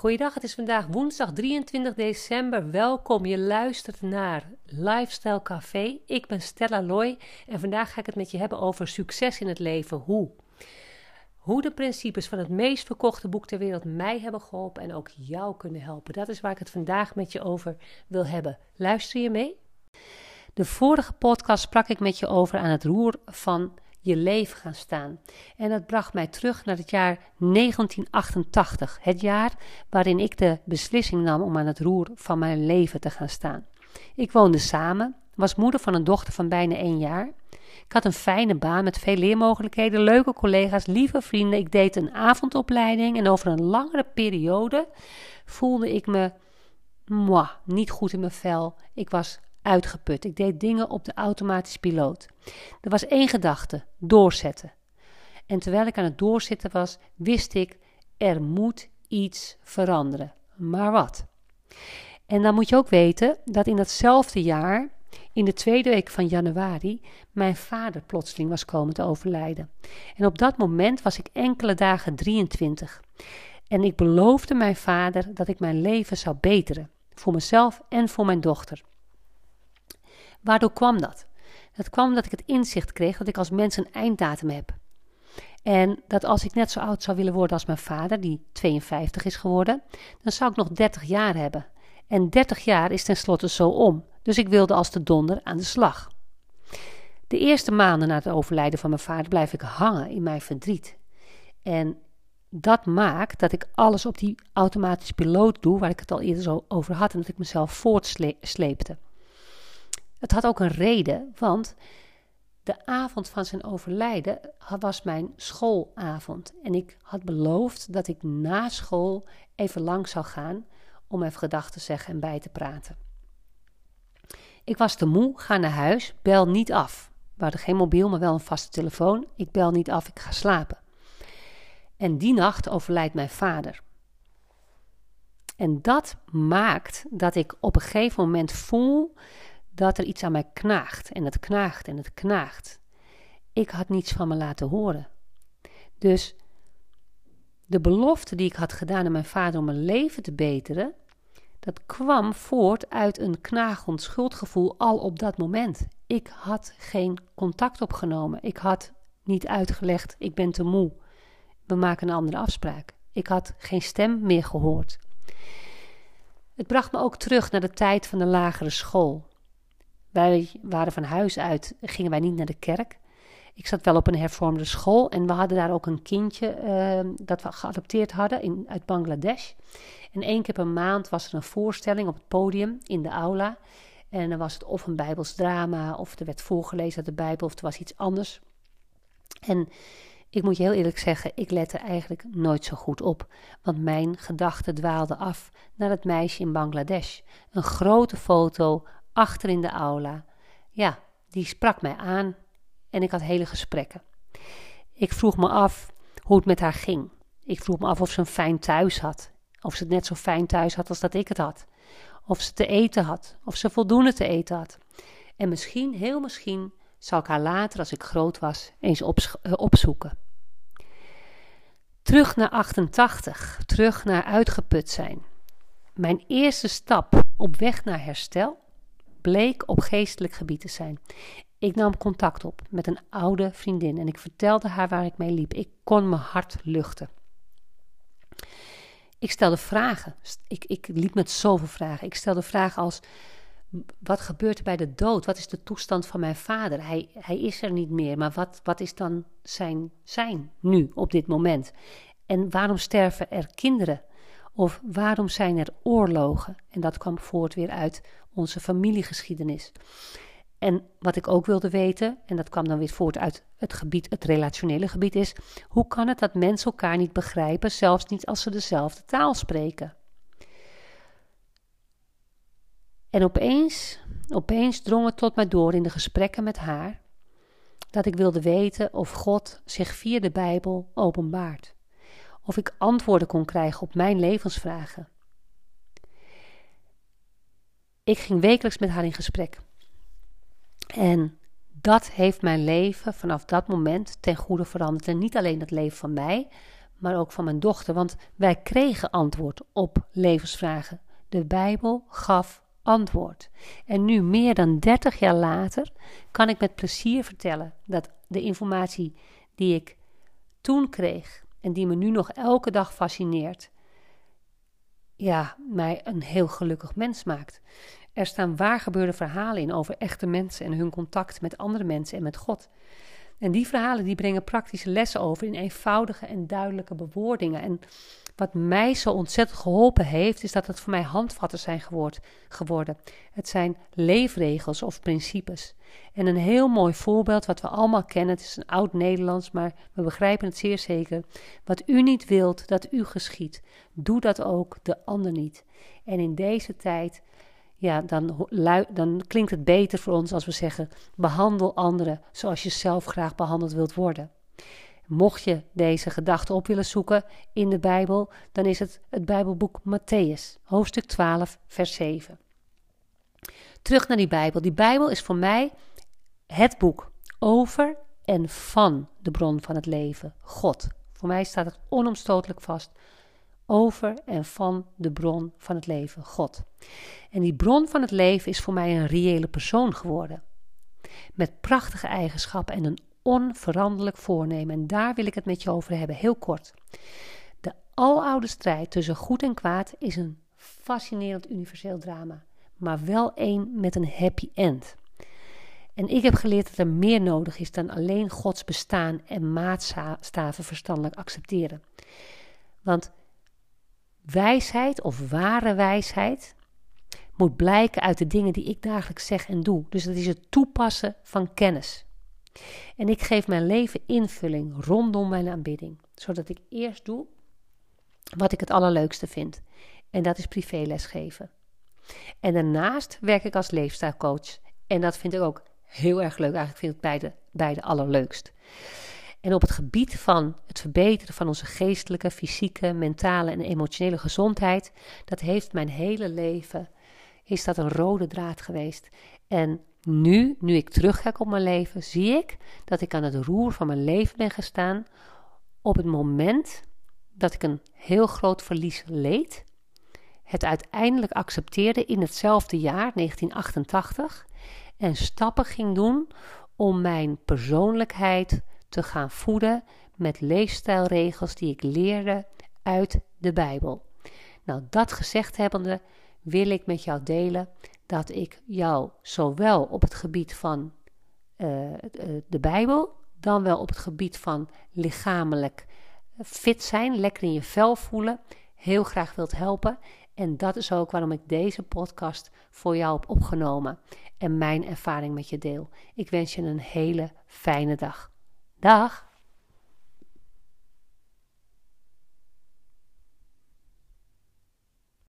Goeiedag, het is vandaag woensdag 23 december. Welkom, je luistert naar Lifestyle Café. Ik ben Stella Loy en vandaag ga ik het met je hebben over succes in het leven. Hoe? Hoe de principes van het meest verkochte boek ter wereld mij hebben geholpen en ook jou kunnen helpen. Dat is waar ik het vandaag met je over wil hebben. Luister je mee? De vorige podcast sprak ik met je over aan het roer van je leven gaan staan. En dat bracht mij terug naar het jaar 1988, het jaar waarin ik de beslissing nam om aan het roer van mijn leven te gaan staan. Ik woonde samen, was moeder van een dochter van bijna één jaar. Ik had een fijne baan met veel leermogelijkheden, leuke collega's, lieve vrienden. Ik deed een avondopleiding en over een langere periode voelde ik me moi, niet goed in mijn vel. Ik was uitgeput. Ik deed dingen op de automatische piloot. Er was één gedachte: doorzetten. En terwijl ik aan het doorzitten was, wist ik: er moet iets veranderen. Maar wat? En dan moet je ook weten dat in datzelfde jaar, in de tweede week van januari, mijn vader plotseling was komen te overlijden. En op dat moment was ik enkele dagen 23. En ik beloofde mijn vader dat ik mijn leven zou beteren, voor mezelf en voor mijn dochter. Waardoor kwam dat? Dat kwam omdat ik het inzicht kreeg dat ik als mens een einddatum heb. En dat als ik net zo oud zou willen worden als mijn vader, die 52 is geworden, dan zou ik nog 30 jaar hebben. En 30 jaar is tenslotte zo om. Dus ik wilde als de donder aan de slag. De eerste maanden na het overlijden van mijn vader blijf ik hangen in mijn verdriet. En dat maakt dat ik alles op die automatische piloot doe, waar ik het al eerder zo over had, en dat ik mezelf voortsleepte. Het had ook een reden, want de avond van zijn overlijden was mijn schoolavond. En ik had beloofd dat ik na school even lang zou gaan om even gedachten te zeggen en bij te praten. Ik was te moe, ga naar huis, bel niet af. We hadden geen mobiel, maar wel een vaste telefoon. Ik bel niet af, ik ga slapen. En die nacht overlijdt mijn vader. En dat maakt dat ik op een gegeven moment voel dat er iets aan mij knaagt. En het knaagt en het knaagt. Ik had niets van me laten horen. Dus de belofte die ik had gedaan aan mijn vader om mijn leven te beteren, dat kwam voort uit een knagend schuldgevoel al op dat moment. Ik had geen contact opgenomen. Ik had niet uitgelegd: ik ben te moe. We maken een andere afspraak. Ik had geen stem meer gehoord. Het bracht me ook terug naar de tijd van de lagere school. Wij waren van huis uit, gingen wij niet naar de kerk. Ik zat wel op een hervormde school en we hadden daar ook een kindje uh, dat we geadopteerd hadden in, uit Bangladesh. En één keer per maand was er een voorstelling op het podium in de aula. En dan was het of een Bijbels drama, of er werd voorgelezen uit de Bijbel, of er was iets anders. En ik moet je heel eerlijk zeggen, ik lette eigenlijk nooit zo goed op, want mijn gedachten dwaalden af naar het meisje in Bangladesh. Een grote foto achter in de aula. Ja, die sprak mij aan en ik had hele gesprekken. Ik vroeg me af hoe het met haar ging. Ik vroeg me af of ze een fijn thuis had. Of ze het net zo fijn thuis had als dat ik het had. Of ze te eten had. Of ze voldoende te eten had. En misschien, heel misschien, zal ik haar later, als ik groot was, eens eh, opzoeken. Terug naar 88. Terug naar uitgeput zijn. Mijn eerste stap op weg naar herstel bleek op geestelijk gebied te zijn. Ik nam contact op met een oude vriendin en ik vertelde haar waar ik mee liep. Ik kon mijn hart luchten. Ik stelde vragen. Ik, ik liep met zoveel vragen. Ik stelde vragen als: wat gebeurt er bij de dood? Wat is de toestand van mijn vader? Hij, hij is er niet meer, maar wat, wat is dan zijn zijn nu op dit moment? En waarom sterven er kinderen? Of waarom zijn er oorlogen? En dat kwam voort weer uit onze familiegeschiedenis. En wat ik ook wilde weten, en dat kwam dan weer voort uit het gebied, het relationele gebied, is hoe kan het dat mensen elkaar niet begrijpen, zelfs niet als ze dezelfde taal spreken? En opeens, opeens drong het tot mij door in de gesprekken met haar dat ik wilde weten of God zich via de Bijbel openbaart of ik antwoorden kon krijgen op mijn levensvragen. Ik ging wekelijks met haar in gesprek. En dat heeft mijn leven vanaf dat moment ten goede veranderd. En niet alleen het leven van mij, maar ook van mijn dochter, want wij kregen antwoord op levensvragen. De Bijbel gaf antwoord. En nu, meer dan 30 jaar later, kan ik met plezier vertellen dat de informatie die ik toen kreeg en die me nu nog elke dag fascineert, ja, mij een heel gelukkig mens maakt. Er staan waargebeurde verhalen in over echte mensen en hun contact met andere mensen en met God. En die verhalen die brengen praktische lessen over in eenvoudige en duidelijke bewoordingen. En wat mij zo ontzettend geholpen heeft, is dat het voor mij handvatten zijn geworden. Het zijn leefregels of principes. En een heel mooi voorbeeld wat we allemaal kennen, het is een oud Nederlands, maar we begrijpen het zeer zeker. Wat u niet wilt dat u geschiet, doe dat ook de ander niet. En in deze tijd ja, dan, dan klinkt het beter voor ons als we zeggen: behandel anderen zoals je zelf graag behandeld wilt worden. Mocht je deze gedachte op willen zoeken in de Bijbel, dan is het het Bijbelboek Matthäus, hoofdstuk 12, vers 7. Terug naar die Bijbel. Die Bijbel is voor mij het boek over en van de bron van het leven, God. Voor mij staat het onomstotelijk vast over en van de bron van het leven, God. En die bron van het leven is voor mij een reële persoon geworden. Met prachtige eigenschappen en een onveranderlijk voornemen. En daar wil ik het met je over hebben, heel kort. De aloude strijd tussen goed en kwaad is een fascinerend universeel drama, maar wel één met een happy end. En ik heb geleerd dat er meer nodig is dan alleen Gods bestaan en maatstaven verstandelijk accepteren. Want wijsheid of ware wijsheid moet blijken uit de dingen die ik dagelijks zeg en doe. Dus dat is het toepassen van kennis. En ik geef mijn leven invulling rondom mijn aanbidding, zodat ik eerst doe wat ik het allerleukste vind. En dat is privéles geven. En daarnaast werk ik als leefstijlcoach. En dat vind ik ook heel erg leuk. Eigenlijk vind ik beide, beide allerleukst. En op het gebied van het verbeteren van onze geestelijke, fysieke, mentale en emotionele gezondheid, dat heeft mijn hele leven, is dat een rode draad geweest. En nu, nu ik terugkijk op mijn leven, zie ik dat ik aan het roer van mijn leven ben gestaan op het moment dat ik een heel groot verlies leed, het uiteindelijk accepteerde in hetzelfde jaar, 1988, en stappen ging doen om mijn persoonlijkheid te gaan voeden met leefstijlregels die ik leerde uit de Bijbel. Nou, dat gezegd hebbende wil ik met jou delen dat ik jou zowel op het gebied van uh, de Bijbel, dan wel op het gebied van lichamelijk fit zijn, lekker in je vel voelen, heel graag wilt helpen. En dat is ook waarom ik deze podcast voor jou heb opgenomen en mijn ervaring met je deel. Ik wens je een hele fijne dag. Dag!